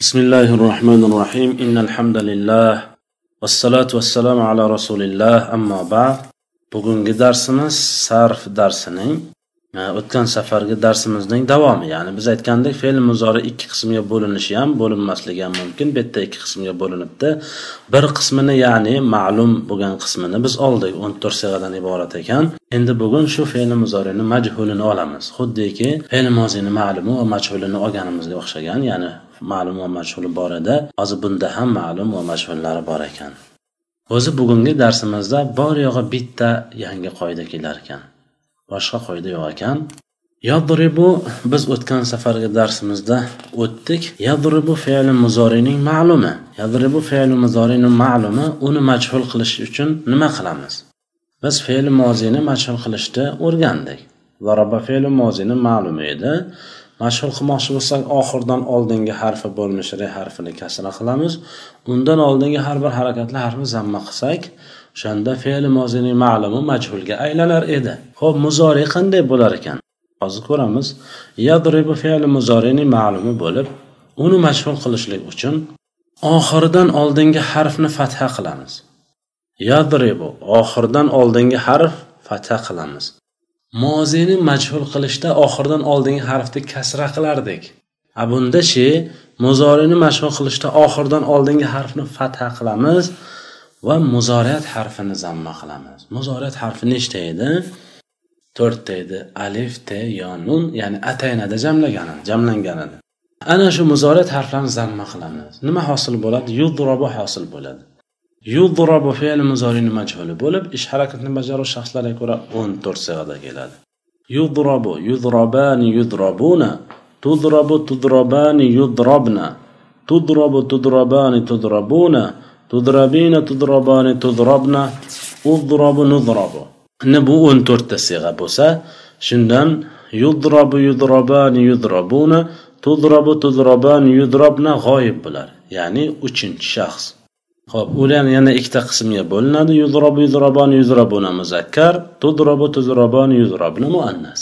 بسم الله الرحمن الرحيم إن الحمد لله والصلاة والسلام على رسول الله أما بعد bugungi darsimiz sarf darsining o'tgan safargi darsimizning davomi ya'ni biz aytgandik fe'l muzori ikki qismga bo'linishi ham bo'linmasligi ham mumkin bu yerda ikki qismga bo'linibdi bir qismini ya'ni ma'lum bo'lgan qismini biz oldik o'n to'rt sig'adan iborat ekan endi bugun shu fe'l muzorini majhulini olamiz xuddiki fe'l mozini ma'lumi va majhulini olganimizga o'xshagan ya'ni ma'lum va mashhur bor edi. Hozir bunda ham ma'lum va mashhurlari bor ekan. O'zi bugungi darsimizda bor yo'g'i bitta yangi qoida kelar ekan. Boshqa qoida yo'q ekan. Yadribu biz o'tgan safargi darsimizda o'tdik. Yadribu fe'li muzorining ma'lumi. Yadribu fe'li muzorining ma'lumi uni majhul qilish uchun nima qilamiz? Biz fe'li mozini majhul qilishni o'rgandik. Zaraba fe'li mozini ma'lum edi. Mashhur qilmoqchi bo'lsak oxirdan oldingi harfi bo'lmish re harfini kasra qilamiz. Undan oldingi har bir harakatli harfni zamma qilsak o'shanda fe'li mozining ma'lumi majhulga aylanar edi. Ho'p muzori qanday bo'lar ekan? Hozir ko'ramiz. Yadribu fe'li muzorini ma'lumi bo'lib uni majhul qilishlik uchun oxiridan oldingi harfni fatha qilamiz. Yadribu oxiridan oldingi harf fatha qilamiz. Mozini majhul qilishda oxiridan oldingi harfni kasra qilardik. A bundachi muzorini mashhur qilishda oxiridan oldingi harfni fatha qilamiz va muzoriyat harfini zamma qilamiz. Muzoriyat harfi nechta edi? To'rtta edi. Alif te yo nun ya'ni ataynada jamlagan jamlangan edi ana shu muzoriyat harflarini zamma qilamiz. Nima hosil bo'ladi? Yudrobo hosil bo'ladi. Yudrobu fe'li muzorini majhuli bo'lib ish harakatni bajaruvchi shaxslarga ko'ra o'n to'rt sig'ada keladi. Yudrobu yudrobani yudrobuna tudrobu tudrobani yudrobna tudrobu tudrobani tudrobuna tudrabina tudrobani tudrobna udrobu nudrobu bu o'n to'rtta sig'a bo'lsa shundan yudrobu yudrobani yudrobuna tudrobu tudrobani yudrobna g'oyib bo'lar. Ya'ni uchinchi shaxs. Xo'p, ular yana ikkita qismga bo'linadi. Yuzrobu yuzrobon yuzrobuna muzakkar, tudrobu tuzrobon yuzrobna muannas.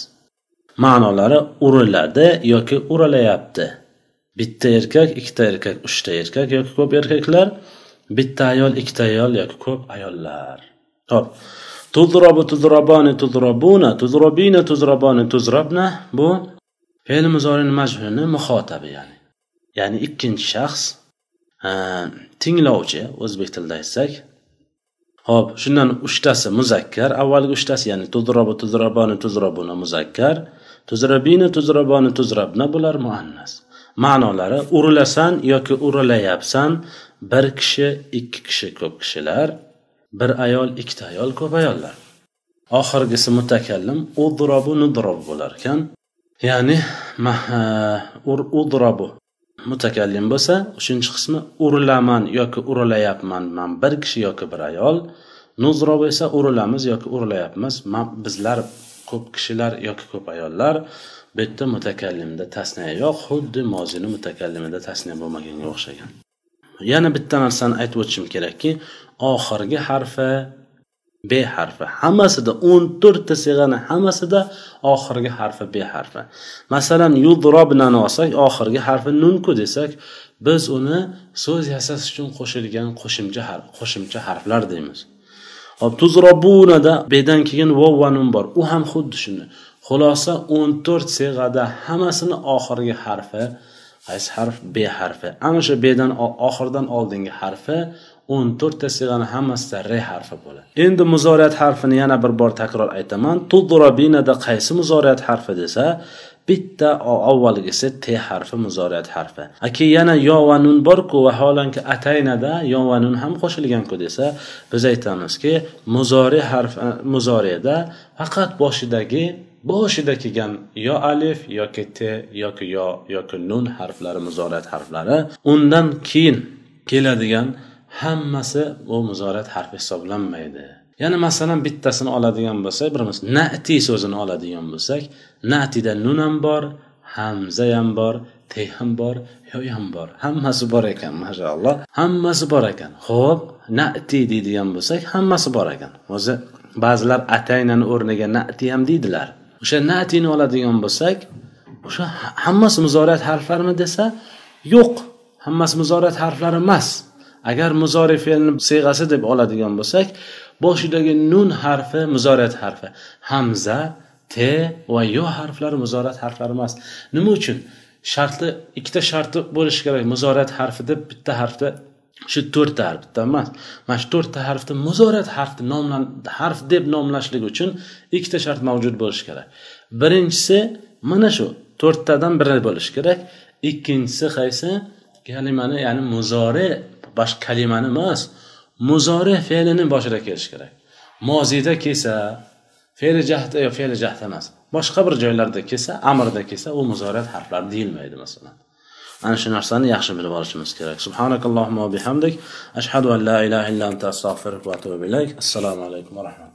Ma'nolari uriladi yoki urilayapti. Bitta erkak, ikkita erkak, uchta erkak yoki ko'p erkaklar, bitta ayol, ikkita ayol yoki ko'p ayollar. Xo'p. Tudrobu tuzroboni tuzrobuna, tuzrobina tuzroboni tuzrobna bu fe'l muzorining majhulini muxotabi ya'ni. Ya'ni ikkinchi shaxs tinglovchi o'zbek tilida aytsak. Ho'p shundan uchtasi muzakkar avvalgi uchtasi ya'ni tuzrobu tuzrobani tuzrobuna muzakkar tuzrabina tuzroboni tuzrabna bular muannas. Ma'nolari urilasan yoki urilayapsan bir kishi ikki kishi ko'p kishilar bir ayol ikkita ayol ko'p ayollar. Oxirgisi mutakallim udrobu nudrob bo'lar ekan ya'ni udrobu. Mutakallim bo'lsa uchinchi qismi urilaman yoki urilayapman. Man bir kishi yoki bir ayol nuzro bo'lsa urilamiz yoki urilayapmiz. Bizlar ko'p kishilar yoki ko'p ayollar bu yerda mutakallimda tasniya yo'q xuddi mozini mutakallimida tasniya bo'lmaganga o'xshagan. Yana bitta narsani aytib o'tishim kerakki oxirgi harfi b harfi. Hammasida o'n to'rtta sig'ani hammasida oxirgi harfi b harfi. Masalan yudrobnani olsak oxirgi harfi nunku desak biz uni so'z yasash uchun qo'shilgan qo'shimcha harf qo'shimcha harflar deymiz. Hop tuzrobunada bedan keyin vov va nun bor. U ham xuddi shunday. Xulosa o'n to'rt sig'ada hammasini oxirgi harfi qaysi harf? B harfi. Ana shu bdan oxiridan oldingi harfi o'n to'rtta sig'ani hammasida r harfi bo'ladi. Endi muzoriyat harfini yana bir bor takror aytaman. Tudrobinada qaysi muzoriyat harfi desa bitta avvalgisi t harfi muzoriyat harfi. Aki yana yo va nun borku vaholanki ataynada yo va nun ham qo'shilganku desa biz aytamizki muzori harf muzoriyada faqat boshidagi boshida kelgan yo alif yoki te yoki yo yoki nun harflari muzorat harflari undan keyin keladigan hammasi bu muzorat harfi hisoblanmaydi. Ya'ni masalan bittasini oladigan bo'lsak birimiz nati so'zini oladigan bo'lsak natida nun ham bor hamza ham bor te ham bor yo ham bor. Hammasi bor ekan mashaalloh hammasi bor ekan. Ho'p nati deydigan bo'lsak hammasi bor ekan. O'zi ba'zilar ataynani o'rniga nati ham deydilar. O'sha natini oladigan bo'lsak o'sha hammasi muzorat harflarimi desa yo'q. Hammasi muzorat harflari emas. Agar muzori fe'lni siyg'asi deb oladigan bo'lsak boshidagi nun harfi muzorat harfi. Hamza te va yo harflari muzorat harflari emas. Nima uchun? Sharti ikkita sharti bo'lishi kerak muzorat harfi deb bitta harfda shu to'rtta harf emas. Mana shu to'rtta harfni muzorat harfi nomlan harf deb nomlashlik uchun ikkita shart mavjud bo'lishi kerak. Birinchisi mana shu to'rttadan biri bo'lishi kerak. Ikkinchisi qaysi? Kalimani ya'ni muzore boshqa kalimani emas. Muzore fe'lini boshida kelishi kerak. Moziyda kelsa fe'li jahda yo e, fe'li jahd emas. Boshqa bir joylarda kelsa amrda kelsa u muzorat harflari deyilmaydi masalan. Ana shu narsani yaxshi bilib olishimiz kerak subhanakallohumma bihamdik ashhadu an la ilaha illa anta astag'firuka va atubu ilayk assalomu alaykum va rahmatulloh